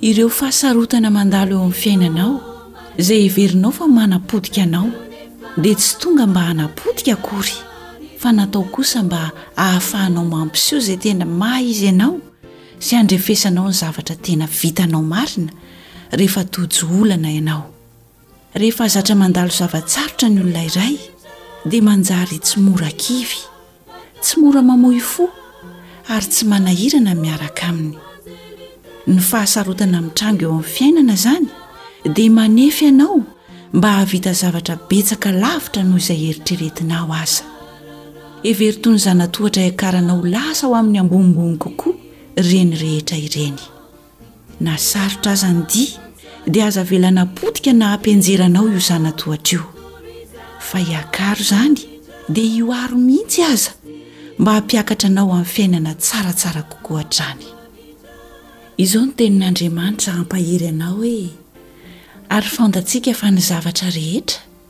ireo fahasarotana mandalo eo amin'ny fiainanao izay heverinao fa manapotika anao dia tsy tonga mba hanapotika akory fa natao kosa mba hahafahanao mampiseho izay tena maha izy ianao sy handrefesanao ny zavatra tena vitanao marina rehefa tojo olana ianao Rehefa zatra mandalo zava-tsarotra ny olona iray dia manjary tsy mora kivy, tsy mora mamoy fo ary tsy manahirana miaraka aminy. Ny fahasarotana mitranga eo amin'ny fiainana izany dia manefy anao mba hahavita zavatra betsaka lavitra noho izay eritreretinao aza. Hevero toy ny zanatohatra iakaranao lasa ho amin'ny ambonimbony kokoa ireny rehetra ireny. Na sarotra aza ny dia, dia aza avelana potika na hampianjera anao io sanatohatra io. Fa hiakaro izany, dia hihoaro mihitsy aza, mba hampiakatra anao amin'ny fiainana tsaratsara kokoa hatrany. Izao ny Tenin'Andriamanitra hampahery anao hoe, Ary fantatsika fa ny zavatra rehetra,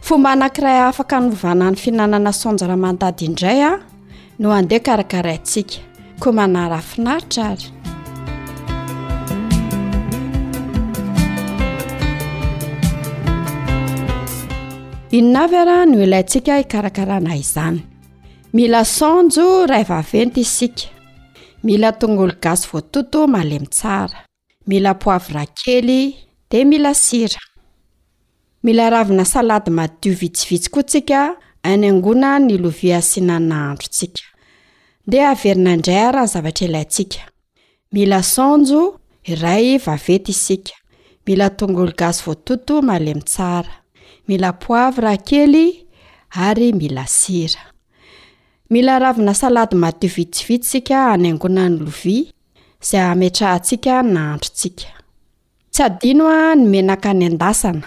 Fomba anankiray afaka hanovana ny fihinanana saonjo raha mandady indray aho no handeha karakaraintsika. Koa manarafinaritra ary. Inona avy ara no ilaintsika hikarakarana izany mila sanjo ray vaventy isika mila tongolo gasy voatoto malemy tsara Mila poivre kely dia mila sira. Mila ravina salady madio vitsivitsy koa tsika hanaingoana ny lovia sy na nahandro tsika. Ndeha averina indray ara ny zavatra ilaintsika. Mila saonjo iray vaventy isika. Mila tongolo gasy voatoto malemy tsara. Mila poivre kely ary mila sira. Mila ravina salady madio vitsivitsy tsika hanaingoana ny lovia. izay hametrahantsika nahandrontsika. Tsy adino ny menaka nendasana.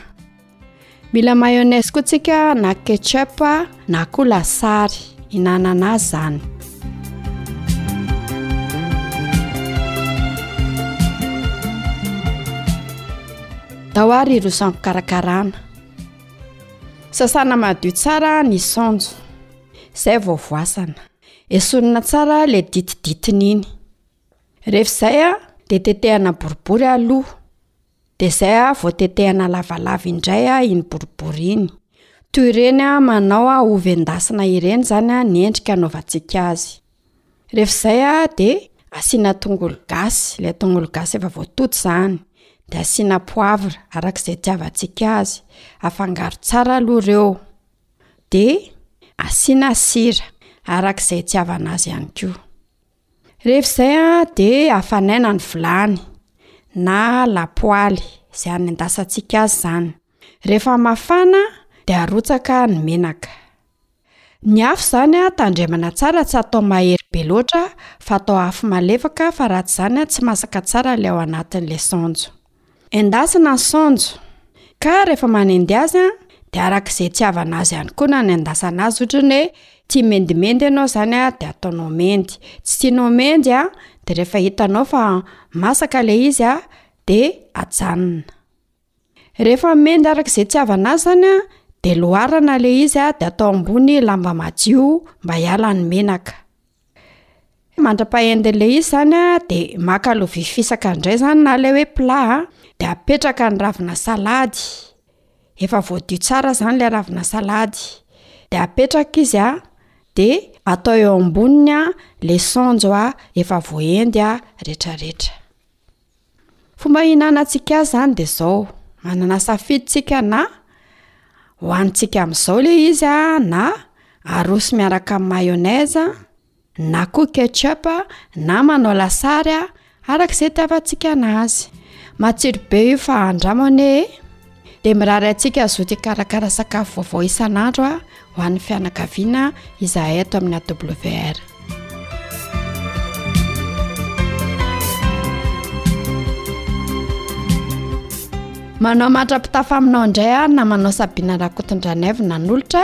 Mila mayonnaise koa tsika na ketchup na koa lasary. Hinanana azy izany. Tao ary ireo sampikarakarana. Sasana madio tsara ny saonjo izay vao voasana. Esorina tsara le ditiditiny iny. Ref zay a de tetehana boribory aloha de zay a vao tetehana lavalava indray a iny boribory iny. Toy ireny a manao a ovy endasina ireny zany a ny endrika anaovantsika azy. Ref zay a de asiana tongolo gasy, le tongolo gasy efa voatoto zany, de asiana poivre arak'izay itiavantsika azy. Afangaro tsara aloha reo. dia asiana sira araka izay itiavana azy ihany koa. Rehefa izay dia afanaina ny vilany na lapoaly izay anendasantsika azy izany. Rehefa mafana dia arotsaka ny menaka. Ny afo izany a tandremana tsara tsy atao mahery be loatra fa atao afo malefaka fa raha tsy izany tsy masaka tsara ilay ao anatin'ilay saonjo. Endasina ny saonjo, ka rehefa manendy azy a de araka izay itiavana azy ihany koa no anendasana azy, ohatra ny hoe tia mendimendy ianao izany a de ataonao mendy, tsy tianao mendy a de rehefa hitanao fa masaka ilay izy a de ajanona, rehefa mendy araka izay itiavana azy izany a de loarana ilay izy a de atao ambony lamba madio mba hiala ny menaka. Mandra-pahendreny ilay izy izany a, de maka lovia fisaka indray izany na ilay hoe plat a, de apetraka ny ravina salady, efa voadio tsara izany ilay ravina salady, de apetraka izy a, de atao eo amboniny a le saonjo a efa voaendy a retraretra. Fomba hihinanantsika azy zany de zao, manana safidy tsika na hohanintsika amin'izao le izy a, na aroso miaraka amin'ny mayonnaise, na koa ketchup, na manao lasary a, arak'izay itiavantsika anazy. Matsiro be io fa andramo anie e. dia mirary antsika hazoto hikarakara sakafo vaovao isan'andro a ho an'ny fianakaviana izahay ato amina wr manao mantra-pitafa aminao indray ary na manao sabiana rakoton-dranaivo nanolotra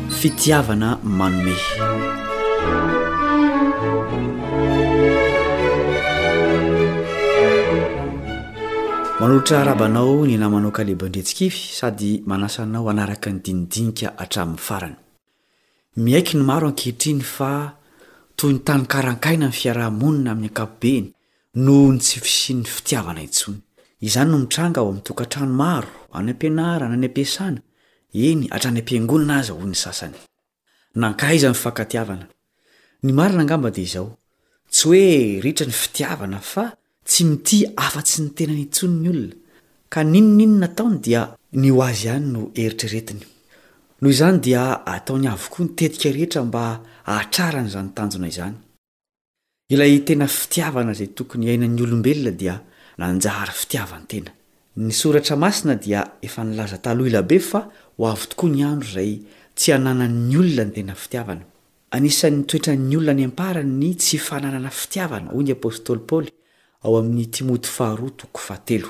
Fitiavana manome. Manolotra araba anao ny namanao Kaleb Andriantsikivy sady manasa anao hanaraka ny dinidinika hatramin'ny farany. Miaiky ny maro ankehitriny fa toy ny tany karankaina ny fiaraha-monina amin'ny ankapobeny Noho ny tsy fisian'ny fitiavana intsony. Izany no mitranga ao amin'ny tokantrano maro, any am-pianarana, any am-piasana, eny, hatrany am-piangonana aza, hoy ny sasany. Nankaiza ny fankatiavana? Ny marina angamba dia izao, tsy hoe ritra ny fitiavana fa tsy mitia afa-tsy ny tenany intsony ny olona, ka n'inon'inona ataony dia ny ho azy ihany no eritreretiny. Noho izany dia ataony avokoa ny tetika rehetra mba hahatrarany izany tanjona izany. Ilay tena fitiavana izay tokony iainan'ny olombelona dia nanjary fitiavan-tena. Ny Soratra Masina dia efa nilaza taloha ela be fa ho avy tokoa ny andro izay tsy hananan'ny olona ny tena fitiavana. Anisan'ny toetran'ny olona any am-parany ny tsy fananana fitiavana, hoy ny apostoly Paoly ao amin'ny Timoty Faharoa toko fahatelo.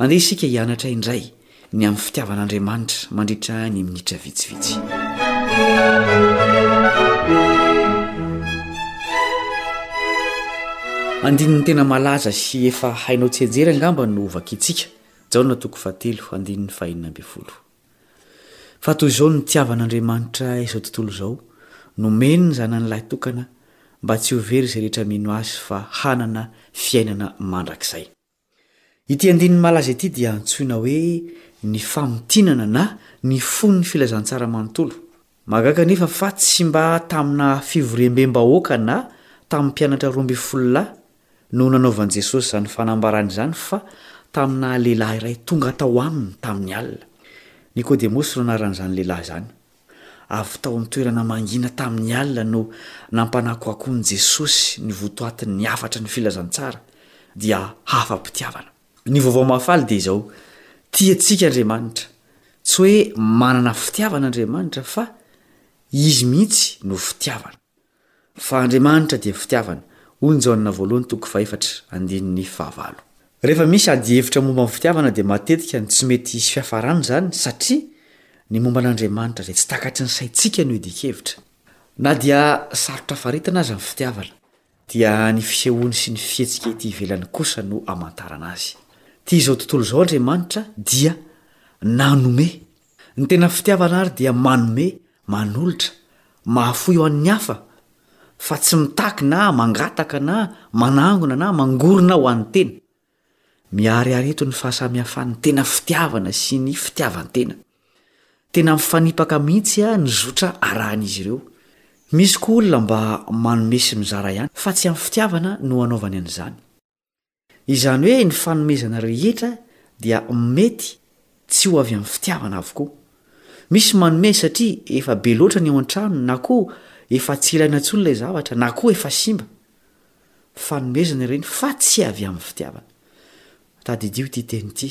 Andeha isika hianatra indray ny amin'ny fitiavan'Andriamanitra mandritra ny minitra vitsivitsy. Andininy tena malaza sy efa hainao tsianjery angamba no hovakintsika, Jaona toko fahatelo, andininy fahenina ambin'ny folo. Fa toy izao ny nitiavan'Andriamanitra izao tontolo izao, nomeny ny zanany lahy tokana mba tsy ho very izay rehetra mino azy fa hanana fiainana mandrakizay. Ity andininy malaza ity dia antsoina hoe ny famintinana na ny fon'ny filazantsara manontolo. Mahagaga anefa fa tsy mba tamina fivoriambem-bahoaka na tamin'ny mpianatra roa ambin'ny folo lahy no nanaovan'i Jesosy izany fanambarana izany fa tamina lehilahy iray tonga tao aminy tamin'ny alina. Nikodemosy no anaran'izany lehilahy izany. Avy tao amin'ny toerana mangina tamin'ny alina no nampanakoakoan'i Jesosy ny votoatin'ny hafatry ny filazantsara, dia hafa-pitiavana. Ny Vaovao Mahafaly dia izao, Tia antsika Andriamanitra. Tsy hoe manana fitiavana Andriamanitra fa Izy mihitsy no fitiavana. Fa Andriamanitra dia fitiavana. Hoy Jaona voalohany toko fahefatra, andininy fahavalo. Rehefa misy adihevitra momba ny fitiavana dia matetika ny tsy mety hisy fiafarana izany satria ny momba an'Andriamanitra dia tsy takatry ny saintsika no hidin-kevitra. Na dia sarotra faritana aza ny fitiavana dia ny fisehoany sy ny fihetsika ety ivelany kosa no amantarana azy. Tia izao tontolo izao Andriamanitra dia nanome. Ny tena fitiavana ary dia manome, manolotra, mahafoy ho an'ny hafa, fa tsy mitaky na mangataka na manangona na mangorona ho an'ny tena. Miharihary eto ny fahasamihafan'ny tena fitiavana sy ny fitiavan-tena. Tena mifanipaka mihitsy ny zotra arahan'izy ireo. Misy koa olona mba manome sy mizara ihany, fa tsy amin'ny fitiavana no anaovany an'izany. Izany hoe ny fanomezana rehetra dia mety tsy ho avy amin'ny fitiavana avokoa. Misy manome satria efa be loatra ny ao an-trano na koa efa tsy ilaina intsony ilay zavatra na koa efa simba. Fanomezana ireny fa tsy avy amin'ny fitiavana. Tadidio ity teny ity.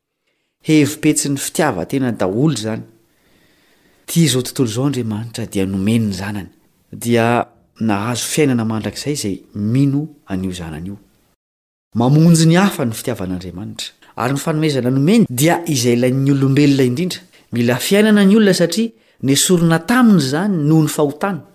Hevi-petsin'ny fitiavan-tena daholo izany. Tia izao tontolo izao Andriamanitra dia nomeny ny Zanany. Dia nahazo fiainana mandrakizay izay mino an'io Zanany io. Mamonjy ny hafa ny fitiavan'Andriamanitra. Ary ny fanomezana nomeny dia izay ilain'ny olombelona indrindra. Mila fiainana ny olona satria nesorina taminy izany noho ny fahotana.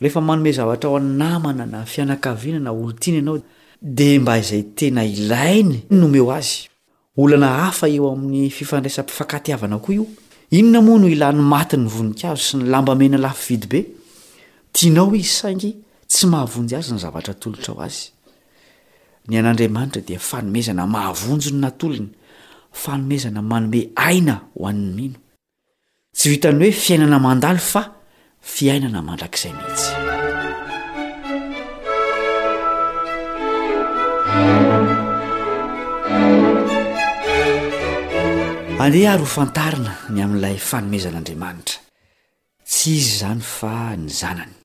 Rehefa manome zavatra ho an'ny namana na fianakaviana na olon-tiana ianao, dia mba izay tena ilainy no omeo azy. Olana hafa eo amin'ny fifandraisam-pifankatiavana koa io. Inona moa no ilàn'ny matin'ny voninkazo sy ny lambamena lafo vidy be? Tianao izy saingy tsy mahavonjy azy ny zavatra atolotrao azy. Ny an'Andriamanitra dia fanomezana mahavonjy ny natolony, fanomezana manome aina ho an'ny mino. Tsy vitan'ny hoe fiainana mandalo fa fiainana mandrakizay mihitsy. Aleha ary ho fantarina ny amin'ilay fanomezan'Andriamanitra. Tsy izy izany fa ny Zanany.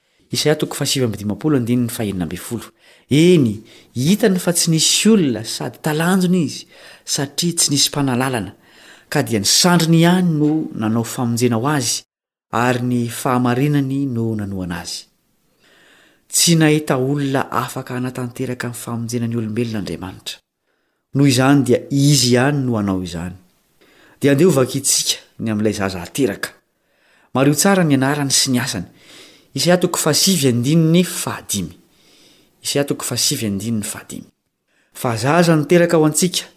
Isaia toko fahasivy amby dimampolo andininy fahenina ambin'ny folo. Eny, hitany fa tsy nisy olona sady talanjona izy, satria tsy nisy mpanalalana, ka dia ny sandriny ihany no nanao famonjena ho azy, ary ny fahamarinany no nanohana azy. Tsy nahita olona afaka hanatanteraka ny famonjena ny olombelona Andriamanitra. Noho izany dia Izy ihany no hanao izany. Dia andeha ho vakintsika ny amin'ilay zaza hateraka. Mariho tsara ny anarany sy ny asany. Isaia toko fahasivy andininy fahadimy. Isaia toko fahasivy andininy fahadimy. Fa zaza niteraka ho antsika,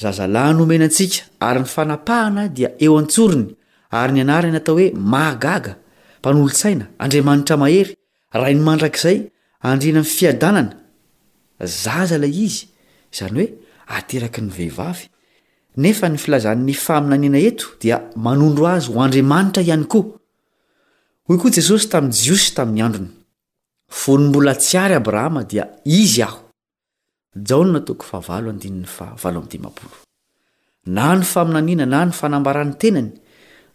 zazalahy nomena antsika, ary ny fanapahana dia eo an-tsorony, ary ny anarany atao hoe Mahagaga, Mpanolotsaina, Andriamanitra Mahery, Rainy mandrakizay andriana amin'ny fiadanana, zaza ilay izy, izany hoe ateraky ny vehivavy, nefa ny filazan'ny faminaniana eto dia manondro azy ho Andriamanitra ihany koa. Hoy koa Jesosy tamin'ny Jiosy tamin'ny androny, Fony mbola tsy àry Abrahama dia Izy aho. Jaona toko fahavalo andininy fahavalo amby dimampolo. Na ny faminaniana na ny fanambaran'ny tenany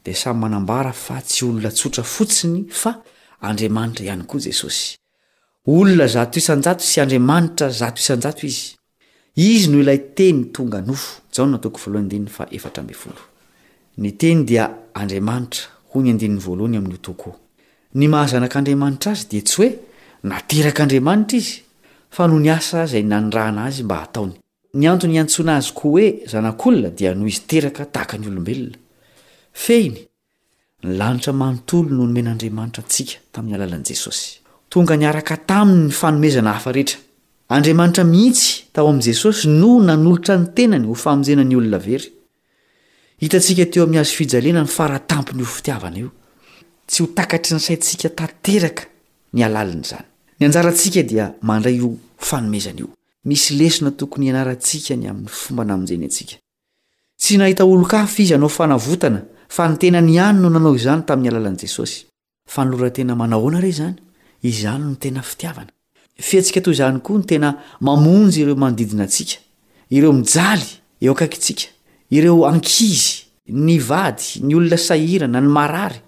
dia samy manambara fa tsy olona tsotra fotsiny fa Andriamanitra ihany koa Jesosy. Olona zato isan-jato sy Andriamanitra zato isan-jato izy. Izy no ilay Teny tonga nofo, Jaona toko voalohany andininy fahaefatra ambin'ny folo. Ny Teny dia Andriamanitra, hoy ny andininy voalohany amin'io toko io. Ny maha zanak'Andriamanitra azy dia tsy hoe naterak'Andriamanitra izy, fa noho ny asa izay nanirahana azy mba hataony. Ny antony iantsoana azy koa hoe zanak'olona dia noho izy teraka tahaka ny olombelona. Fehiny, ny lanitra manontolo no nomen'Andriamanitra antsika tamin'ny alalan'i Jesosy. Tonga niaraka taminy ny fanomezana hafa rehetra. Andriamanitra mihitsy tao amin'i Jesosy no nanolotra ny tenany ho famonjena ny olona very. Hitantsika teo amin'ny hazo fijaliana ny faratampon'io fitiavana io. Tsy ho takatry ny saintsika tanteraka ny halalin'izany. Ny anjarantsika dia mandray io fanomezana io. Misy lesona tokony hianarantsika ny amin'ny fomba namonjeny antsika. Tsy nahita olon-kafa izy hanao fanavotana, fa ny tenany ihany no nanao izany tamin'ny alalan'i Jesosy. Fanoloran-tena manahoana re izany? Izany no tena fitiavana. Fihetsika toy izany koa no tena mamonjy ireo manodidina antsika, ireo mijaly eo akaikintsika, ireo ankizy, ny vady, ny olona sahirana, ny marary,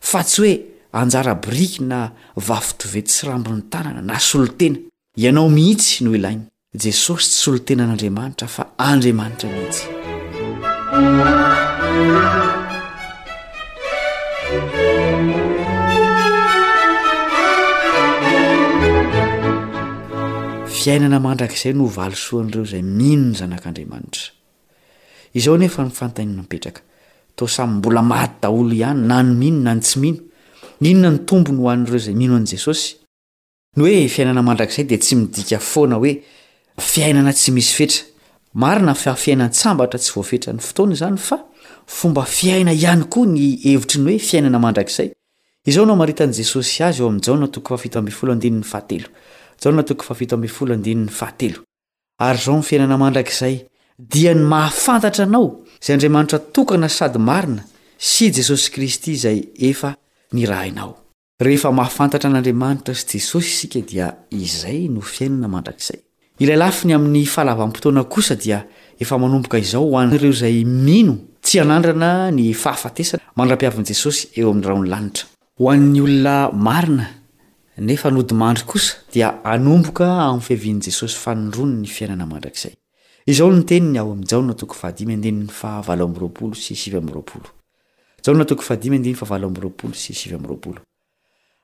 fa tsy hoe anjara biriky na vafotovety sy rambon'ny tanana na solon-tena. Ianao mihitsy no ilainy. Jesosy tsy solontenan'Andriamanitra fa Andriamanitra mihitsy. Fiainana mandrakizay no valisoan'ireo izay mino ny Zanak'Andriamanitra. Izao anefa ny fanontaniana mipetraka. Toa samy mbola maty daholo ihany na ny mino na ny tsy mino. Inona ny tombony ho an'ireo izay mino an'i Jesosy? Ny hoe fiainana mandrakizay dia tsy midika foana hoe fiainana tsy misy fetra. Marina fa fiainan-tsambatra tsy voafetran'ny fotoana izany fa fomba fiaina ihany koa ny hevitry ny hoe fiainana mandrakizay. Izao no amaritan'i Jesosy azy ao amin'ny Jaona toko fahafito ambin'ny folo andininy fahatelo. Jaona toko fahafito ambin'ny folo andininy fahatelo. Ary izao ny fiainana mandrakizay, dia ny mahafantatra anao, izay Andriamanitra tokana sady marina, sy Jesosy Kristy izay efa nirahinao. Rehefa mahafantatra an'Andriamanitra sy Jesosy isika dia izay no fiainana mandrakizay. Ilay lafiny amin'ny fahalavam-potoana kosa dia efa manomboka izao ho an'ireo izay mino tsy hanandrana ny fahafatesana mandra-piavin'i Jesosy eo amin'ny rahon'ny lanitra. Ho an'ny olona marina nefa nodimandry kosa dia hanomboka amin'ny fiavian'i Jesosy fanindroany ny fiainana mandrakizay. Izao no teniny ao amin'ny Jaona toko fahadimy andininy fahavalo amby roapolo sy sivy amby roapolo. Jaona toko fahadimy andininy fahavalo amby roapolo sy sivy amby roapolo.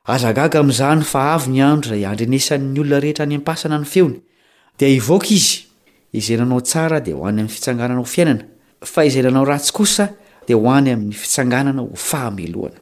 Aza gaga amin'izany fa avy ny andro izay handrenesan'ny olona rehetra any am-pasana ny feony. Dia hivoaka izy, izay nanao tsara dia ho any amin'ny fitsanganana ho fiainana, fa izay nanao ratsy kosa dia ho any amin'ny fitsanganana ho fahamelohana.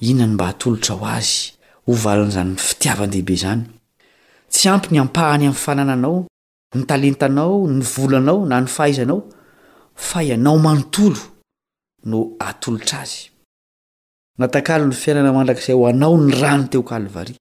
Inona no mba hatolotra ho azy ho valin'izany fitiavan-dehibe izany? Tsy ampy ny ampahany amin'ny fanananao, ny talentanao, ny volanao na ny fahaizanao, fa ianao manontolo no atolotra azy. Natakalon'ny fiainana mandrakizay ho anao ny rany teo Kalvary.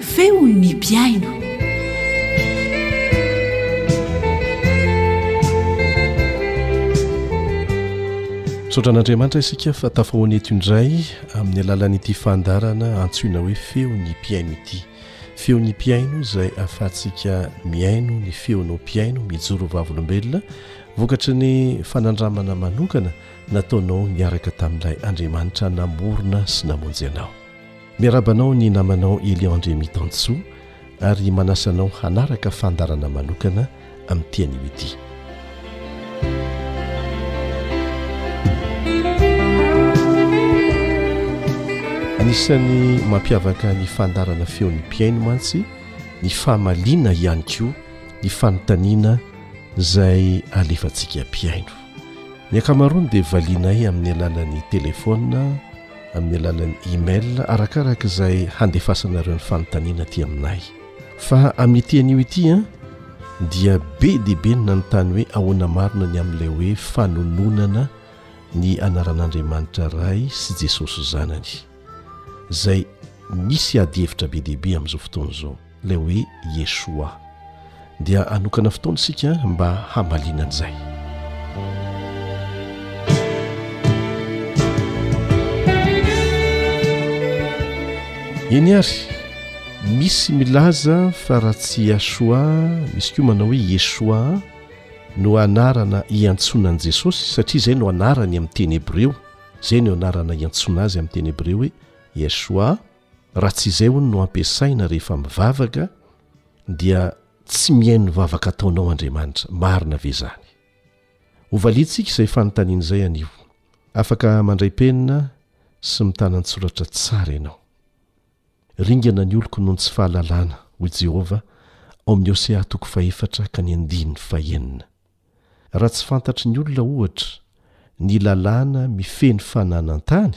Feon'ny mpihaino. Misaotra an'Andriamanitra isika fa tafahoana eto indray amin'ny alalan'ity fandarana antsoina hoe feon'ny mpihaino ity. Feon'ny mpihaino izay ahafahantsika mihaino ny feonao mpihaino mijoro vavolombelona vokatry ny fanandramana manokana nataonao niaraka tamin'ilay Andriamanitra namorona sy namonjy anao. Miarahaba anao ny namanao Elion Andriamitansoa ary manasa anao hanaraka fandaharana manokana amin'ity anio ity. Anisan'ny mampiavaka ny fandaharana feon'ny mpihaino mantsy ny fahamaliana ihany koa ny fanontaniana izay alefantsika mpihaino. Ny ankamaroany dia valianay amin'ny alalan'ny telefona amin'ny alalan'ny email arakaraka izay handefasanareo ny fanontaniana aty aminay fa amin'ity anio ity a dia be dehibe ny nanontany hoe ahoana marina ny amin'ilay hoe fanononana ny anaran'andriamanitra ray sy jesosy zanany izay misy adihevitra be dehibe amin'izao fotoana izao ilay hoe Yeshua, dia hanokana fotoana isika mba hamaliana an'izay. eny ary misy milaza fa raha tsy yasoa misy koa manao hoe yesoa no anarana hiantsoana an'i jesosy satria izay no anarany amin'ny teny hebreo izay no anarana hiantsoana azy amin'ny teny hebreo hoe yesoa Raha tsy izay hono no ampiasaina rehefa mivavaka dia tsy mihaino ny vavaka ataonao Andriamanitra, marina ve izany? Ho valiantsika izay fanontaniana izay anio. Afaka mandray penina sy mitana an-tsoratra tsara ianao. Ringana ny oloko noho ny tsy fahalalana, hoy Jehovah, ao amin'ny Hosea toko fahefatra ka ny andininy fahenina. Raha tsy fantatry ny olona, ohatra, ny lalàna mifehy ny fananan-tany,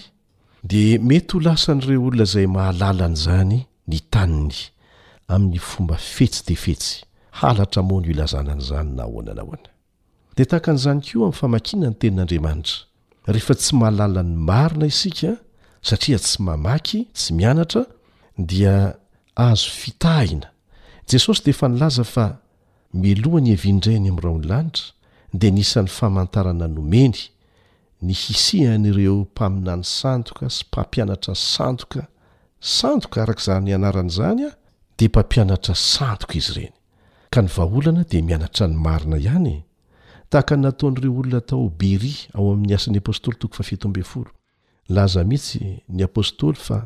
dia mety ho lasan'ireo olona izay mahalala an'izany ny taniny amin'ny fomba fetsy dia fetsy, halatra moa no ilazana an'izany na ahoana na ahoana. Dia tahaka an'izany koa amin'ny famakiana ny Tenin'Andriamanitra. Rehefa tsy mahalala ny marina isika, satria tsy mamaky, tsy mianatra, dia azo fitahina. Jesosy dia efa nilaza fa miloha ny heviindray any amin'ny rahonlanitra dia anisan'ny famantarana nomeny ny hisian'ireo mpaminany sandoka sy mpampianatra sandoka sandoka araka izany anarany izany dia mpampianatra sandoka izy ireny ka ny vahaolana dia mianatra ny marina ihany e tahaka ny nataon'ireo olona tao Beria ao amin'ny asan'ny apostoly toko fahafito ambin'ny folo Nilaza mihitsy ny apostoly fa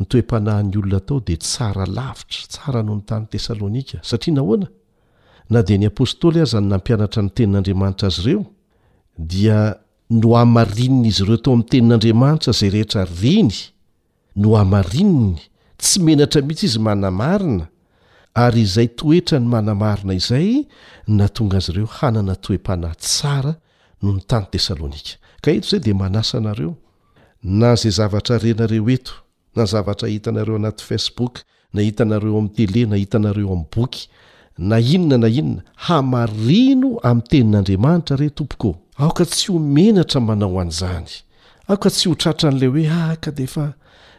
ny toe-panahin'ny olona tao dia tsara lavitra, tsara noho ny tany Tesalonika. Satria nahoana? Na dia ny apostoly aza no nampianatra ny Tenin'Andriamanitra azy ireo, dia nohamarinin'izy ireo tao amin'ny Tenin'Andriamanitra izay rehetra reny. Nohamarininy, tsy menatra mihitsy izy manamarina, ary izay toetrany manamarina izay no nahatonga azy ireo hanana toe-panahy tsara noho ny tany Tesalonika. Ka eto izay dia manasa anareo, na izay zavatra renareo eto, na zavatra hitanareo anaty Facebook, na hitanareo amin'ny tele na hitanareo amin'ny boky na inona na inona, hamarino amin'ny tenin'Andriamanitra re tompoko ô! Aoka tsy ho menatra manao an'izany, aoka tsy ho tratran'ilay hoe ah ka dia efa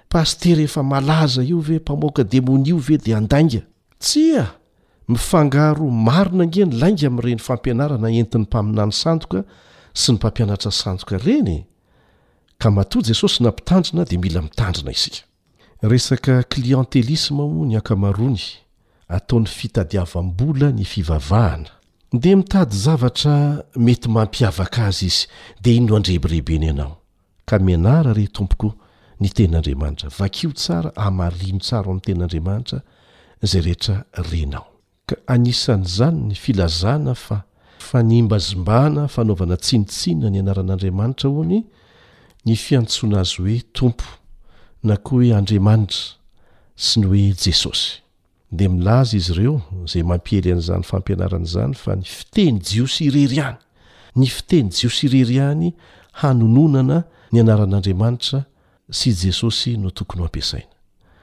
pasitera efa malaza io ve, mpamoaka demonia io ve dia handainga. Tsia! Mifangaro marina ange ny lainga amin'ireny fampianarana entin'ny mpaminany sandoka sy ny mpampianatra sandoka ireny e! Ka matoa Jesosy nampitandrina dia mila mitandrina isika. Resaka clientelisme hoy ny ankamaroany, ataony fitadiavam-bola ny fivavahana. Ndeha mitady zavatra mety mampiavaka azy izy dia iny no andrebirebeny anao. Ka mianara re tompoko ny tenin'Andriamanitra, vakio tsara, hamarino tsara ao amin'ny tenin'Andriamanitra izay rehetra renao. ka anisan'izany ny filazana fa fanimbazimbana fanaovana tsinontsinona ny anaran'Andriamanitra hono ny fiantsoana azy hoe Tompo na koa hoe Andriamanitra sy ny hoe Jesosy. Dia milaza izy ireo, izay mampiely an'izany fampianarana izany, fa ny fiteny jiosy irery ihany, ny fiteny jiosy irery ihany hanononana ny anaran'Andriamanitra sy Jesosy no tokony ho ampiasaina.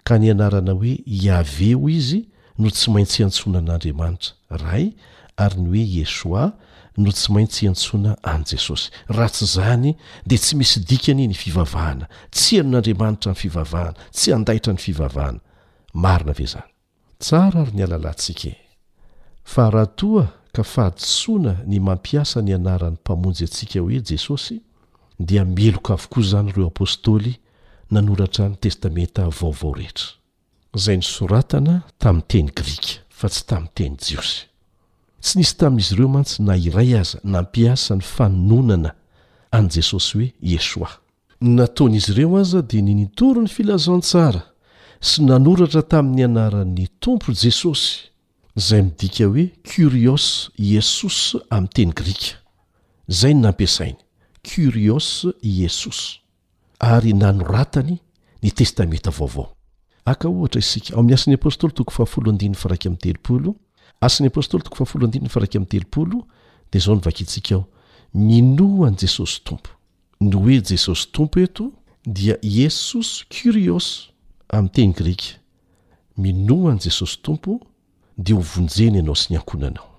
Ka ny anarana hoe Iaveh hoy izy no tsy maintsy iantsoana an'Andriamanitra, Ray, ary ny hoe Ieshoà no tsy maintsy iantsoana an'i Jesosy. Raha tsy izany, dia tsy misy dikany ny fivavahana, tsy henon'Andriamanitra ny fivavahana, tsy handaitra ny fivavahana. Marina ve izany? Tsara ary ny alalantsika e! Fa raha toa ka fahadisoana ny mampiasa ny anaran'ny Mpamonjy antsika hoe Jesosy dia meloka avokoa izany ireo Apostoly nanoratra ny Testamenta Vaovao rehetra. Izay nosoratana tamin'ny teny grika fa tsy tamin'ny teny jiosy. Tsy nisy tamin'izy ireo mantsy na iray aza nampiasa ny fanononana an'i Jesosy hoe Yeshwah. Ny nataon'izy ireo aza dia ny nitory ny filazantsara sy nanoratra tamin'ny anaran'ny Tompo Jesosy, izay midika hoe Kyrios Iesous amin'ny teny grika. Izay no nampiasainy, Kyrios Iesous, ary nanoratany ny Testamenta Vaovao. Haka ohatra isika, ao amin'ny Asan'ny Apostoly toko fahafolo andininy faha iraika amby telopolo, Asan'ny Apostoly toko fahafolo andininy faha iraika amby telopolo, dia izao no vakintsika ao, Minoa an'i Jesosy Tompo. Ny hoe Jesosy Tompo eto dia Iesous Kyrios amin'ny teny grika. Minoa an'i Jesosy Tompo dia hovonjena ianao sy ny ankohonanao.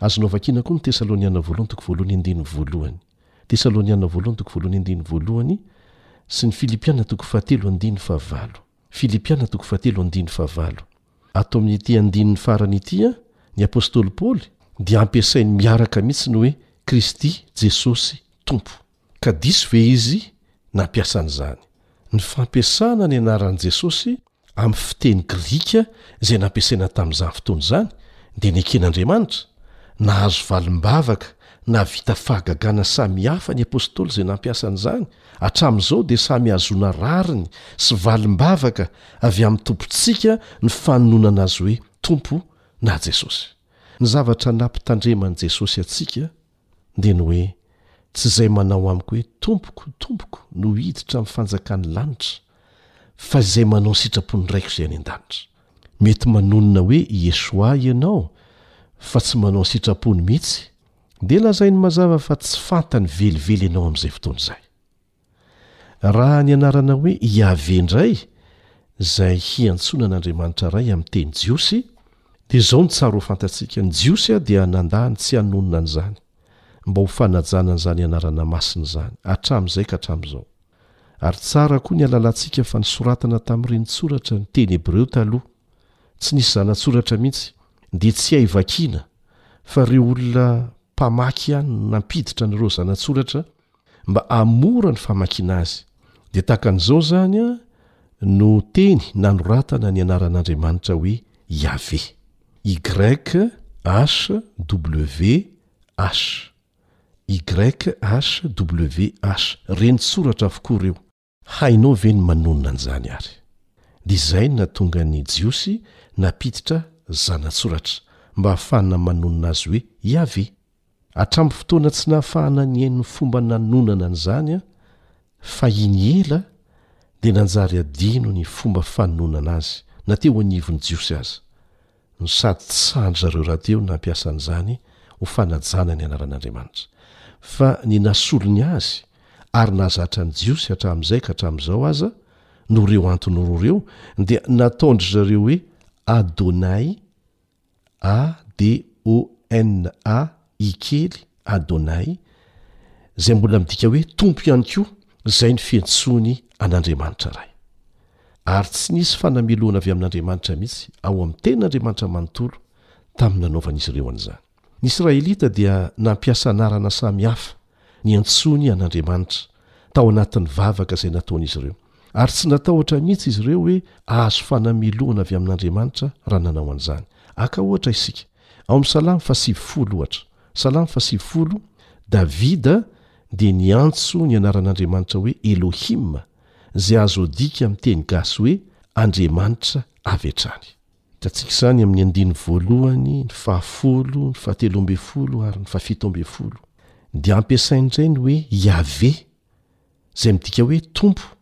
Azonao vakiana koa ny Tesaloniana Voalohany toko voalohany andininy voalohany. Tesaloniana Voalohany toko voalohany andininy voalohany sy ny Filipiana toko fahatelo andininy fahavalo. Filipiana toko fahatelo andininy fahavalo. Ato amin'ity andininy farany ity, ny apostoly Paoly dia ampiasainy miaraka mihitsy ny hoe Kristy Jesosy Tompo. Ka diso ve izy nampiasa an'izany? Ny fampiasana ny anaran'i Jesosy amin'ny fiteny grika izay nampiasaina tamin'izany fotoana izany dia neken'Andriamanitra? Nahazo valim-bavaka na vita fahagagana samihafa ny apostoly izay nampiasa an'izany? Hatramin'izao dia samy hahazoana rariny sy valim-bavaka avy amin'ny Tompontsika ny fanononana Azy hoe Tompo na Jesosy. Ny zavatra nampitandreman'i Jesosy antsika dia ny hoe, Tsy izay manao amiko hoe Tompoko, Tompoko no hiditra amin'ny fanjakan'ny lanitra, fa izay manao ny sitrapon'ny Raiko izay any an-danitra. Mety manonona hoe i Yeshua ianao fa tsy manao ny sitrapony mihitsy. Dia lazainy mazava fa tsy fantany velively ianao amin'izay fotoana izay. Raha ny anarana hoe Iaveh indray, izay hiantsoana an'Andriamanitra Ray amin'ny teny jiosy, dia izao no tsara ho fantatsika, ny Jiosy dia nandà ny tsy hanonona an'izany, mba ho fanajana an'izany anarana masina izany, hatramin'izay ka hatramin'izao. Ary tsara koa ny halalantsika fa nisoratana tamin'ny reni-tsoratra ny teny hebreo taloha, tsy nisy zana-tsoratra mihitsy, dia tsy hay vakiana fa ireo olona mpamaky ihany no nampiditra an'ireo zana-tsoratra mba hahamora ny famakiana azy. Dia tahaka an'izao izany no teny nanoratana ny anaran'Andriamanitra hoe Yaveh. YHWH. YHWH. Reni-tsoratra avokoa ireo. Hainao ve ny manonona an'izany ary? Dia izay no nahatonga ny Jiosy nampiditra zanatsoratra mba hahafahana manonona azy hoe Iaveh. Hatramin'ny fotoana tsy nahafahana nihaino ny fomba nanonana an'izany fahiny ela, dia nanjary adino ny fomba fanononana azy, na teo anivon'ny Jiosy aza. no sady tsy sahan-dry zareo rahateo ny nampiasa an'izany ho fanajana ny anaran'Andriamanitra. Fa ny nasolo ny azy ary nahazatra ny Jiosy hatramin'izay ka hatramin'izao aza, noho ireo antony roa ireo, dia nataon-dry zareo hoe Adonai, A-D-O-N-A-I kely, Adonai, izay mbola midika hoe Tompo ihany koa, izay ny fiantsoany an'Andriamanitra Ray. Ary tsy nisy fanamelohana avy amin'Andriamanitra mihitsy ao amin'ny tenin'Andriamanitra manontolo tamin'ny nanaovan'izy ireo an'izany. Ny Israelita dia nampiasa anarana samy hafa niantsoany an'Andriamanitra tao anatin'ny vavaka izay nataon'izy ireo, ary tsy natahotra mihitsy izy ireo hoe hahazo fanamelohana avy amin'Andriamanitra raha nanao an'izany. Haka ohatra isika. Ao amin'ny Salamo fahasivifolo, ohatra, Salamo fahasivifolo, Davida dia niantso ny anaran'Andriamanitra hoe Elohim, izay azo adika amin'ny teny gasy hoe Andriamanitra avy hatrany. Hitantsika izany amin'ny andininy voalohany, ny fahafolo, ny fahatelo ambin'ny folo ary ny fahafito ambin'ny folo. Dia ampiasaina indray ny hoe Iaveh, izay midika hoe Tompo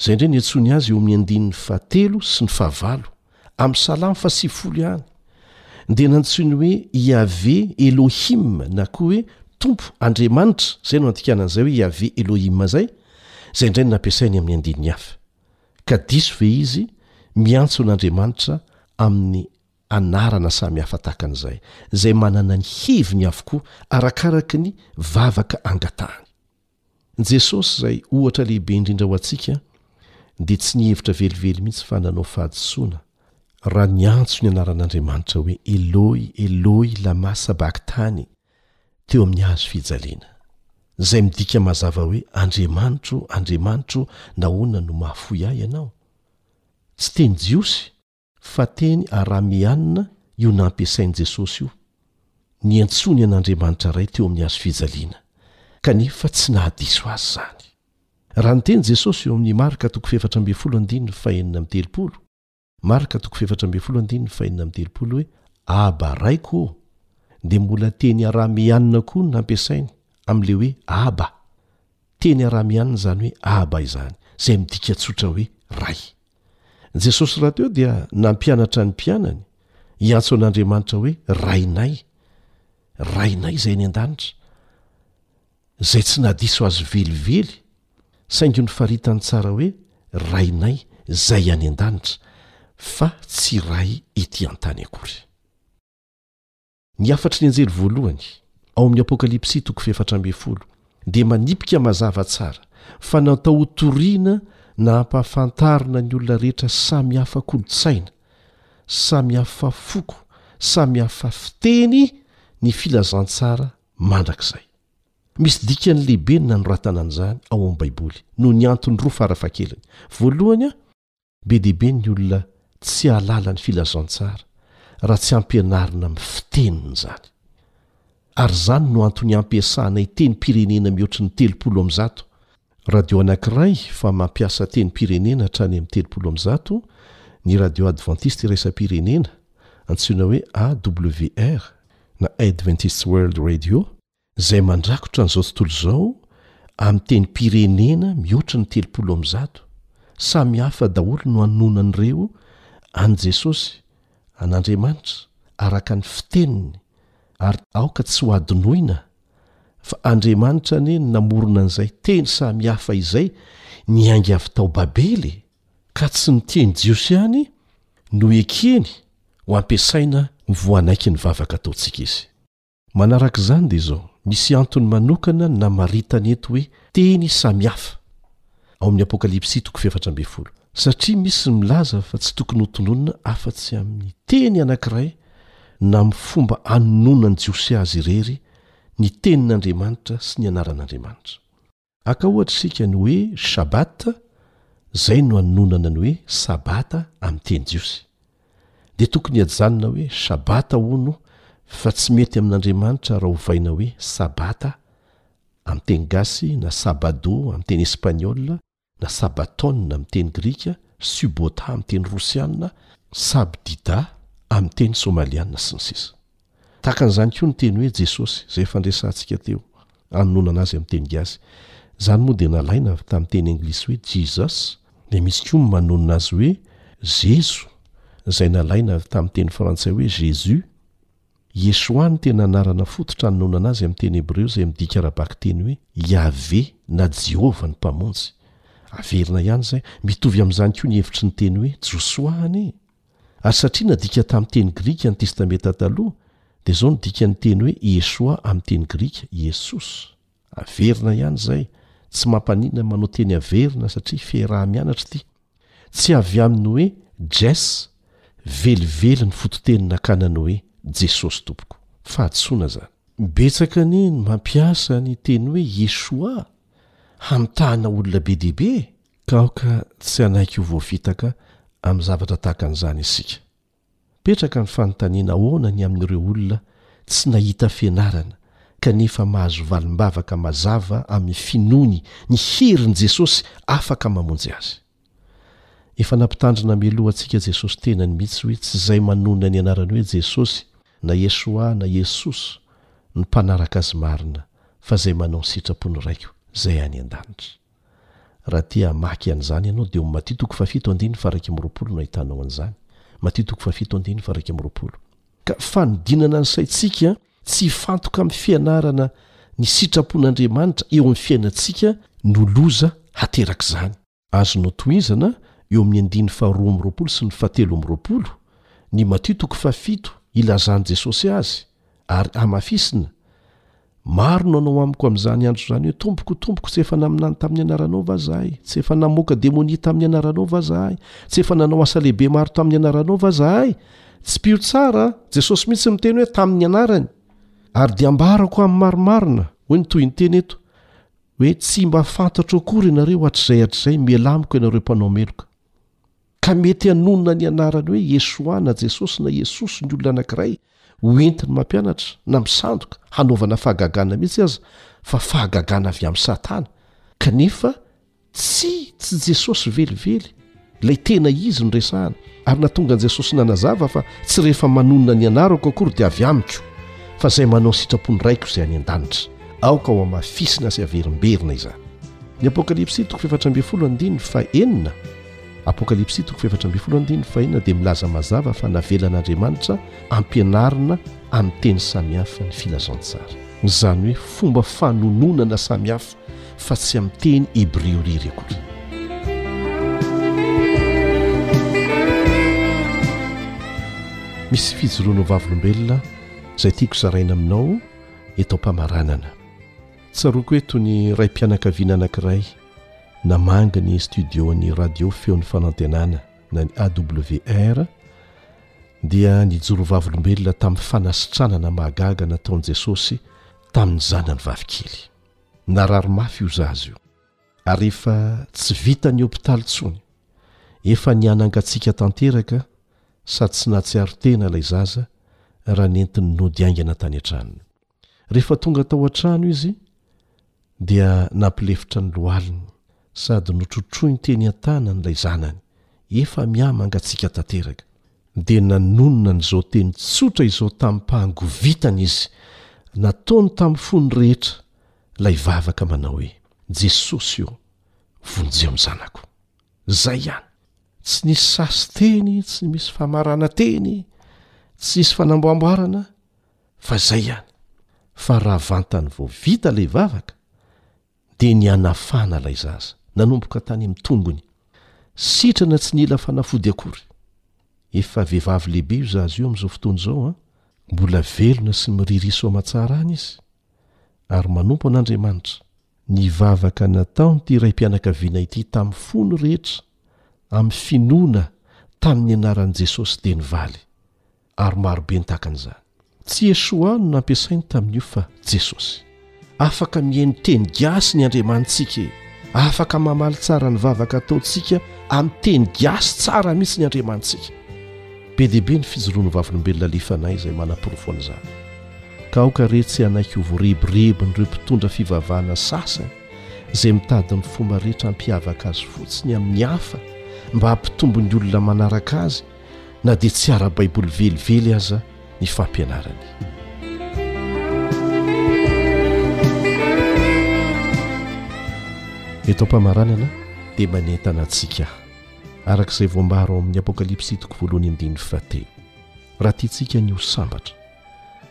Izay indray no iantsoany azy eo amin'ny andininy fahatelo sy ny fahavalo amin'ny Salamo fahasivifolo ihany, dia nantsoiny hoe Iaveh Elohim na koa hoe Tompo Andriamanitra, izay no andikana an'izay hoe Iaveh Elohim izay, izay indray no nampiasainy amin'ny andininy hafa. Ka diso ve izy miantso an'Andriamanitra amin'ny anarana samihafa tahaka an'izay, izay manana ny heviny avokoa arakaraka ny vavaka angatahany? Jesosy izay ohatra lehibe indrindra ho antsika dia tsy nihevitra velively mihitsy fa nanao fahadisoana raha niantso ny anaran'Andriamanitra hoe Eloi Eloi lama sabakthani teo amin'ny hazo fijaliana, izay midika mazava hoe Andriamanitro Andriamanitro nahoana no mahafoy ahy ianao? Tsy teny jiosy. fa teny arameanina io nampiasain'i Jesosy io, niantsoany an'Andriamanitra Ray teo amin'ny hazo fijaliana, kanefa tsy nahadiso azy izany. Raha niteny Jesosy eo amin'ny Marka toko fahefatra ambin'ny folo andininy fahenina amby telopolo, Marka toko fahefatra ambin'ny folo andininy fahenina amby telopolo, hoe Aba, Raiko ô, dia mbola teny arameanina koa no nampiasainy, amin'ilay hoe Aba. Teny arameanina izany hoe Aba izany, izay midika tsotra hoe Ray. Jesosy rahateo dia nampianatra ny mpianany hiantso an'Andriamanitra hoe Rainay, Rainay izay any an-danitra, izay tsy nahadiso azy velively saingy nofaritany tsara hoe Rainay izay any an-danitra fa tsy Ray ety an-tany akory. Ny hafatry ny anjely voalohany, ao amin'ny Apokalypsy toko fahefatra ambin'ny folo, dia manipika mazava tsara fa natao hotoriana na hampahafantarina ny olona rehetra samy hafa kolontsaina, samy hafa foko, samy hafa fiteny ny filazantsara mandrakizay. Misy dikany lehibe ny nanoratana an'izany ao amin'ny Baiboly, noho ny antony roa farafahakeliny. Voalohany, Be dia be ny olona tsy hahalala ny filazantsara raha tsy ampianarina amin'ny fiteniny izany. Ary izany no antony hampiasanay tenim-pirenena mihoatry ny telopolo amin'ny zato, radio anankiray fa mampiasa tenim-pirenena hatrany amin'ny telopolo amin'ny zato ny Radio Advantista Iraisam-pirenena, antsoina hoe AWR na Adventist World Radio, izay mandrakotra an'izao tontolo izao amin'ny tenim-pirenena mihoatra ny telopolo amby zato, samy hafa daholo no anononan'ireo an'i Jesosy, an'Andriamanitra, araka ny fiteniny, ary aoka tsy ho adinoina fa Andriamanitra anie no namorona an'izay teny samy hafa izay niainga avy tao Babely e! ka tsy ny teny jiosy ihany no ekeny ho ampiasaina ho voanaiky ny vavaka ataontsika izy. Manaraka izany dia izao, misy antony manokana ny namaritana eto hoe teny samihafa, ao amin'ny Apokalypsy toko fahefatra ambin'ny folo, satria misy ny milaza fa tsy tokony hotononina afa-tsy amin'ny teny anankiray na amin'ny fomba anononan'ny Jiosy azy irery ny tenin'Andriamanitra sy ny anaran'Andriamanitra. Aka ohatra isika ny hoe Shabbat, izay no anononana ny hoe Sabata amin'ny teny jiosy. Dia tokony hajanona hoe Shabbat hono fa tsy mety amin'Andriamanitra raha ovaina hoe Sabata amin'ny teny gasy na Sabado amin'ny teny espaniola na Sabaton amin'ny teny grika, Subota amin'ny teny rosiana, Sabdida amin'ny teny somaliana, sy ny sisa. Tahaka an'izany koa ny teny hoe Jesosy, izay efa niresahantsika teo, anononana azy amin'ny teny gasy. Izany moa dia nalaina avy tamin'ny teny anglisy hoe Jesus, dia misy koa ny manonona azy hoe Zezo, izay nalaina avy tamin'ny teny frantsay hoe Jésus. Yeshua no tena anarana fototra anononana azy amin'ny teny hebreo izay midika ara-bakiteny hoe Iaveh na Jehovah ny Mpamonjy. Averina ihany izay, mitovy amin'izany koa ny hevitry ny teny hoe Josoa anie e! Ary satria nadika tamin'ny teny grika ny Testamenta Taloha, dia izao no dikan'ny teny hoe Ieshoa amin'ny teny grika, Iesos. Averina ihany izay, tsy mampaninona ny manao teny averina satria fiaraha-mianatra ity. Tsy avy amin'ny hoe Jess, velively ny fototeny nakana ny hoe Jesosy tompoko. Fahadisoana izany. Betsaka anie ny mampiasa ny teny hoe Ieshoa hamitahana olona be dia be e! Ka aoka tsy hanaiky ho voafitaka amin'ny zavatra tahaka an'izany isika. Mipetraka ny fanontaniana ahoana ny amin'ireo olona tsy nahita fianarana kanefa mahazo valim-bavaka mazava amin'ny finoany ny herin'i Jesosy afaka mamonjy azy. Efa nampitandrina mialoha antsika Jesosy tenany mihitsy hoe tsy izay manonona ny anarany hoe Jesosy na Yeshua na Yesus no mpanaraka Azy marina fa izay manao ny sitrapon'ny Raiko izay any an-danitra. Raha te hamaky an'izany ianao dia ao Matthieu toko fahafito andininy faharaika amby roapolo no ahitanao an'izany. Matthieu toko fahafito andininy faharaika amby roapolo. Ka fanodinana ny saintsika tsy hifantoka amin'ny fianarana ny sitrapon'Andriamanitra eo amin'ny fiainantsika no loza haterak'izany. Azonao tohizana eo amin'ny andininy faharoa amby roapolo sy ny fahatelo amby roapolo ny Matthieu toko fahafito ilazan'i Jesosy azy Ary hamafisina, Maro no hanao amiko amin'izany andro izany hoe, Tompoko, Tompoko, tsy efa naminany tamin'ny anaranao va izahay? Tsy efa namoaka demonia tamin'ny anaranao va izahay? Tsy efa nanao asa lehibe maro tamin'ny anaranao va izahay? Tsy mpino tsara, Jesosy mihitsy no niteny hoe, Tamin'ny anarany. Ary dia ambarako amin'ny marimarina, hoy ny tohinteny eto, hoe tsy mba fantatro akory ianareo hatrizay hatrizay, miela amiko ianareo mpanao meloka. Ka mety hanonona ny anarany hoe Yeshoua na Jesosy na Iesosy ny olona anankiray ho entiny mampianatra na misandoka hanaovana fahagagana mihitsy aza fa fahagagana avy amin'i Satana kanefa tsy tsy Jesosy velively ilay tena izy no resahana ary natonga an'i Jesosy nanazava fa tsy rehefa manonona ny anarako akory dia avy amiko fa izay manao ny sitrapon'ny Raiko izay any an-danitra. Aoka hohamafisina sy haverimberina izany. Ny Apokalypsy toko fahefatra ambin'ny folo andininy fahenina. Apokalypsy toko fahefatra ambin'ny folo andininy fahenina dia milaza mazava fa navelan'Andriamanitra ampianarina amin'ny teny samihafa ny filazantsara. Izany hoe fomba fanononana samihafa fa tsy amin'ny teny hebreo irery akory. Misy fijoroana ho vavolombelona izay tiako zaraina aminao eto am-pamaranana. Tsaroako eto ny raim-pianakaviana anankiray. namangy ny studio-n'ny Radio Feon'ny Fanantenana na ny AWR dia nijoro vavolombelona tamin'ny fanasitranana mahagaga nataon'i Jesosy tamin'ny zanany vavikely. Narary mafy io zaza io ary efa tsy vitan'ny hopitaly intsony. Efa nihanangatsiaka tanteraka sady tsy nahatsiaro tena ilay zaza raha nentin'ny nody haingana tany an-tranony. Rehefa tonga tao an-trano izy, dia nampilefitra ny lohaliny sady notrotroiny teny an-tanany ilay zanany, efa mihamangatsiaka tanteraka. Dia nanonona an'izao teny tsotra izao tamim-pahangovitana izy, nataony tamin'ny fony rehetra ilay vavaka manao hoe, Jesosy ô, vonjeo ny zanako. Izay ihany. Tsy nisy sasiteny, tsy misy famarananteny, tsy nisy fanamboamboarana. fa izay ihany fa raha vantany vao vita ilay vavaka dia ny hanafana ilay zaza nanomboka tany amin'ny tongony sitrana tsy nila fanafody akory efa vehivavy lehibe io zaza io amin'izao fotoana izao an ah. mbola velona sy miriry so aman-tsara any izy ary manompo an'andriamanitra ny vavaka nataony ity iray mpianakaviana ity tamin'ny fony rehetra amin'ny finoana tamin'ny anaran'i jesosy teny valy ary marobe ny tahaka an'izany. Tsy Yeshua no nampiasainy tamin'io fa Jesosy. Afaka mihaino teny gasy ny Andriamanitsika e! Afaka mamaly tsara ny vavaka ataontsika amin'ny teny gasy tsara mihitsy ny Andriamanitsika. Be dia be ny fijoroan'ny Vavolombelona alefanay izay manaporofo an'izany. Ka aoka re tsy hanaiky ho voarebirebin'ireo mpitondra fivavahana sasany izay mitady ny fomba rehetra hampiavaka azy fotsiny amin'ny hafa mba hampitombo ny olona manaraka azy na dia tsy ara-baiboly velively aza ny fampianarany eto am-pamaranana dia manentana antsika araka izay voambaro ao amin'ny apokalypsy toko voalohany andininy fahatelo raha tiantsika ny ho sambatra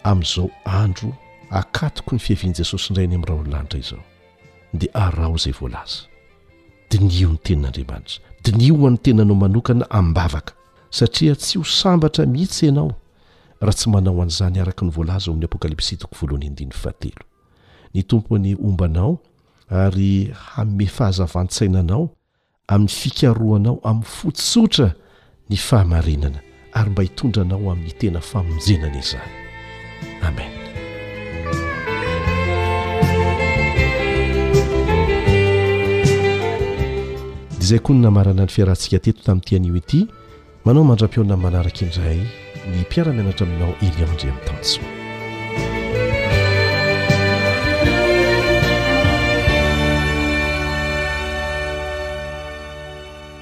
amin'izao andro akatoko ny fiavian'i jesosy indray ny amin'irao ny lanitra izao dia araho izay voalaza Diniho ny Tenin'Andriamanitra. Diniho ho an'ny tenanao manokana am-bavaka, satria tsy ho sambatra mihitsy ianao raha tsy manao an'izany araka ny voalaza ao amin'ny Apokalypsy toko voalohany andininy fahatelo. Ny Tompo anie homba anao ary hanome fahazavan-tsaina anao amin'ny fikarohanao amin'ny fo tsotra ny fahamarinana ary mba hitondra anao amin'ny tena famonjenana izany amen dia izay koa ny namarana ny fiarahantsika teto tamin'ity anio ity manao mandra-pihaona manaraka indray ny mpiaramianatra aminao elion andriamitanso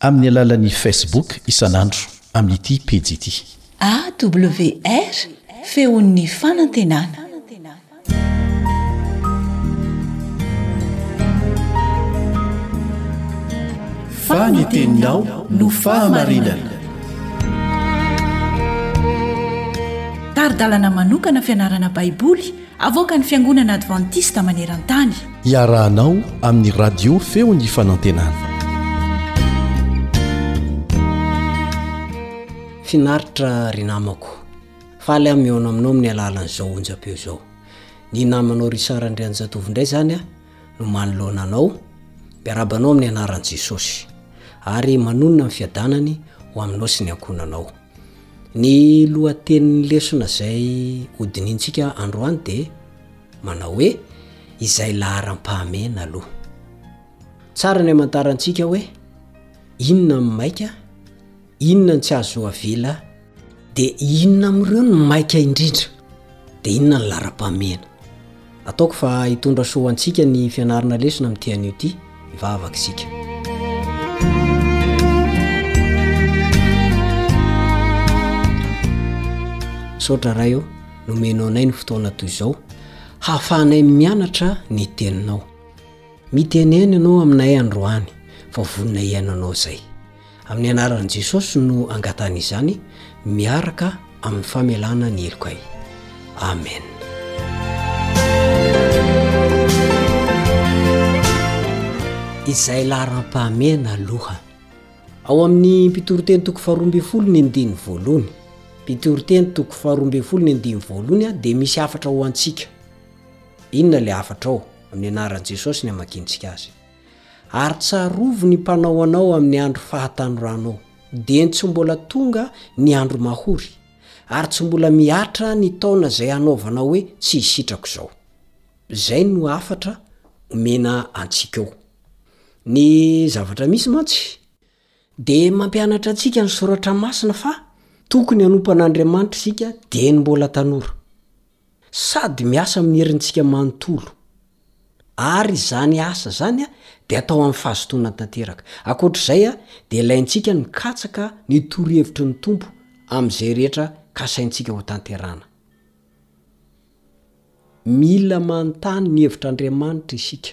Amin'ny alalan'ny Facebook isan'andro amin'ity pejy ity. AWR, Feon'ny Fanantenana. Fa ny teninao no fahamarinana. Tari-dalana manokana fianarana Baiboly Avoakan'ny Fiangonana Advantista maneran-tany. Iarahanao amin'ny Radio Feon'ny Fanantenana. Finaritra ry namako. Faly aho mihaona aminao amin'ny alalan'izao onjam-peo izao. Ny namanao Richard Andrianjatovo indray izany a no manoloana anao. Miarahaba anao amin'ny anaran'i Jesosy ary manonona ny fiadanany ho aminao sy ny ankohonanao. Ny lohatenin'ny lesona izay hodinihintsika androany dia manao hoe izay laharam-pahamehana aloha. Tsara ny hamantarantsika hoe inona ny maika, inona ny tsy azo avela, dia inona amin'ireo no maika indrindra, dia inona ny laharam-pahamehana. Ataoko fa hitondra soa ho antsika ny fianarana lesona amin'ity anio ity. Hivavaka isika. Misaotra Ray ô, nomenao anay ny fotoana toy izao hahafahanay mianatra ny teninao. Mitenena ianao aminay androany fa vonona hihaino anao izay. Amin'ny anaran'i Jesosy no angatahana izany miaraka amin'ny famelana ny helokay. Amen. izay laharam-pahamehana aloha ao amin'ny mpitoriteny toko faharoambe folo ny ndiny voalohany mpitoriteny toko faharoambe folo ny ndiny voalohany a dia misy hafatra ho antsika inona le hafatra ao amin'ny anaran'i jesosy ny amakintsika azy Ary tsarovy ny mpanao anao amin'ny andro fahatanoranao, dieny tsy mbola tonga ny andro mahory, ary tsy mbola mihatra ny taona izay hanaovanao hoe tsy hisitrako izao. Izay no hafatra omena antsika ao. Ny zavatra misy mantsy. Dia mampianatra antsika ny Soratra Masina fa tokony hanompo an'Andriamanitra isika dieny mbola tanora. Sady miasa amin'ny herintsika manontolo. Ary izany asa izany dia atao amin'ny fahazotoana tanteraka. Ankoatr'izay dia ilaintsika ny mikatsaka ny torohevitry ny Tompo amin'izay rehetra kasaintsika hotanterahana. Mila manontany ny hevitr'Andriamanitra isika.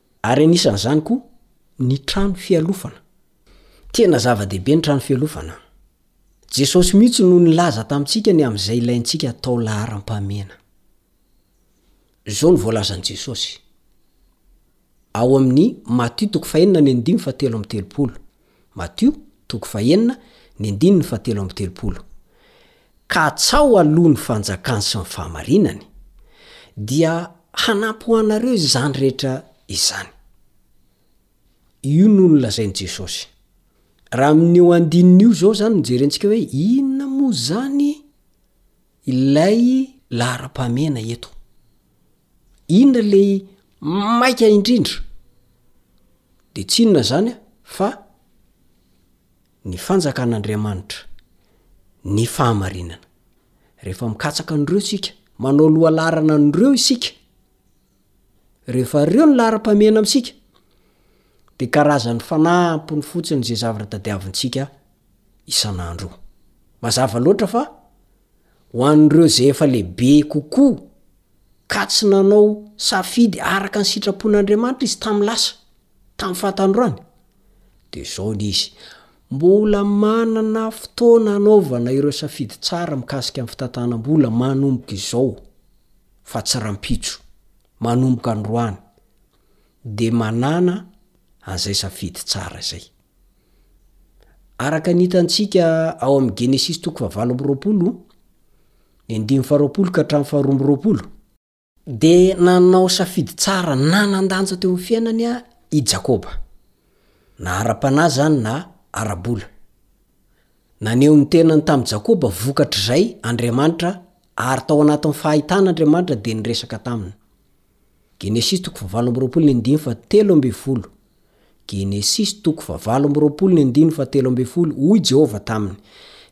Ary anisan'izany koa ny trano fialofana. Tena zava-dehibe ny trano fialofana an! Jesosy mihitsy no nilaza tamintsika ny amin'izay ilaintsika atao laharam-pahamehana. Izao no voalazan'i Jesosy ao amin'ny Matio toko fahenina amby enimpolo dimy fahatelo amby telopolo. Matio, toko fahenina, ny andininy fahatelo amby telopolo, Katsaho aloha ny fanjakany sy ny fahamarinany, dia hanampy ho anareo izany rehetra izany. Io no nolazain'i Jesosy. Raha amin'io andininy io izao izany no jerentsika hoe inona moa izany? Ilay laharam-pahamehana eto. Inona ilay maika indrindra? Dia tsy inona izany fa ny fanjakan'Andriamanitra, ny fahamarinana. Rehefa mikatsaka an'ireo isika, manao loha laharana an'ireo isika, Rehefa ireo no laharam-pahamehana amintsika, dia karazan'ny fanahy ampony fotsiny izay zavatra tadiavintsika isan'andro. Mazava loatra fa, ho an'ireo izay efa lehibe kokoa ka tsy nanao safidy araka ny sitrapon'Andriamanitra izy tamin'ny lasa, tamin'ny fahatanorany, dia izao ny izy, Mbola manana fotoana hanaovana ireo safidy tsara mikasika ny fitantanam-bola manomboka izao. fa tsy rampitso, manomboka androany, dia manana an'izay safidy tsara izay. Araka ny hitantsika ao amin'ny Genesisy toko fahavalo amby roapolo, ny andininy faharoapolo ka hatramin'ny faharoa amby roapolo, dia nanao safidy tsara nanan-danja teo amin'ny fiainany i Jakoba, na ara-panahy izany na ara-bola. Naneho ny tenany tamin'i Jakoba vokatr'izay Andriamanitra ary tao anatin'ny fahitana Andriamanitra dia niresaka taminy. Genesisy toko fahavalo amby roapolo ny andininy fahatelo ambin'ny folo Genesisy toko fahavalo amby roapolo ny andininy fahatelo ambin'ny folo Hoy Jehovah taminy,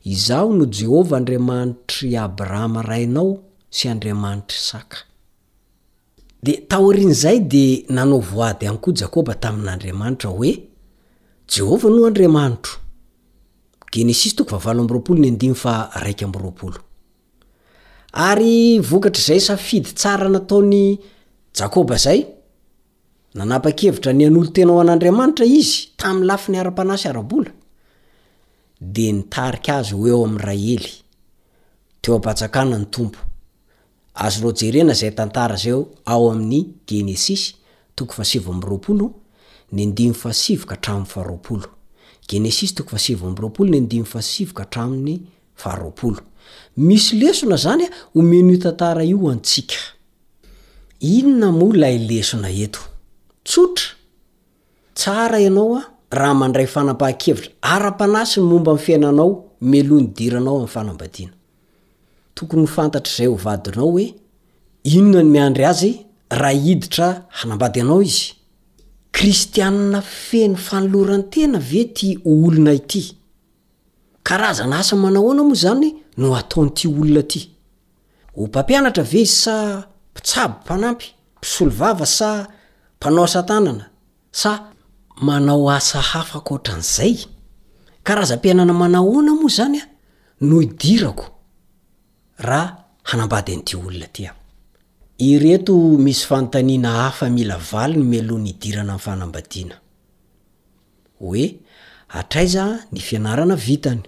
Izaho no Jehovah Andriamanitr'i Abrahama rainao sy Andriamanitr'Isaka. Dia taorian'izay dia nanao voady ihany koa Jakoba tamin'Andriamanitra hoe, Jehovah no Andriamanitro. Genesisy toko fahavalo amby roapolo ny andininy faharaika amby roapolo. Ary vokatr'izay safidy tsara nataon'i Jakoba izay, nanapa-kevitra ny hanolo-tena ho an'Andriamanitra izy tamin'ny lafiny ara-panahy sy ara-bola, dia nitarika azy ho eo amin'i Rahely, teo am-panjakana ny Tompo. Azonao jerena izay tantara izay ao amin'ny Genesisy, toko fahasivy amby roapolo, ny andininy fahasivy ka hatramin'ny faharoapolo. Genesisy toko fahasivy amby roapolo, ny andininy fahasivy ka hatramin'ny faharoapolo. Misy lesona izany omen'io tantara io antsika. Inona moa ilay lesona eto? Tsotra, tsara ianao raha mandray fanapahan-kevitra ara-panahy sy ny momba ny fiainanao mialoha ny hidiranao amin'ny fanambadiana. Tokony ho fantatr'izay ho vadinao hoe inona ny miandry azy raha hiditra hanambady anao izy. Kristianina feno fanoloran-tena ve ity olona ity? Karazana asa manahoana moa izany no ataon'ity olona ity? Ho mpampianatra ve izy sa mpitsabo mpanampy, mpisolovava sa mpanao asa tanana? Sa manao asa hafa ankoatran'izay? Karazam-piainana manahoana moa izany no hidirako raha hanambady an'ity olona ity aho? Ireto misy fanontaniana hafa mila valiny mialoha ny hidirana amin'ny fanambadiana. Hoe hatraiza ny fianarana vitany?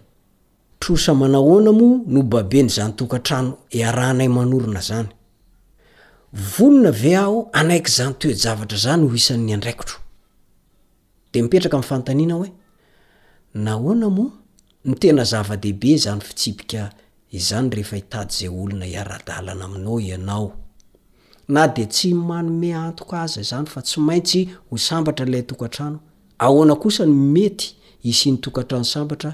Trosa manahoana moa no baben'izany tokantrano iarahanay manorina izany? Vonona ve aho hanaiky izany toe-javatra izany ho isan'ny andraikitro? Dia mipetraka ny fanontaniana hoe, Nahoana moa no tena zava-dehibe izany fitsipika izany rehefa hitady izay olona hiara-dalana aminao ianao? Na dia tsy manome antoka aza izany fa tsy maintsy ho sambatra ilay tokantrano, ahoana kosa no mety hisian'ny tokantrano sambatra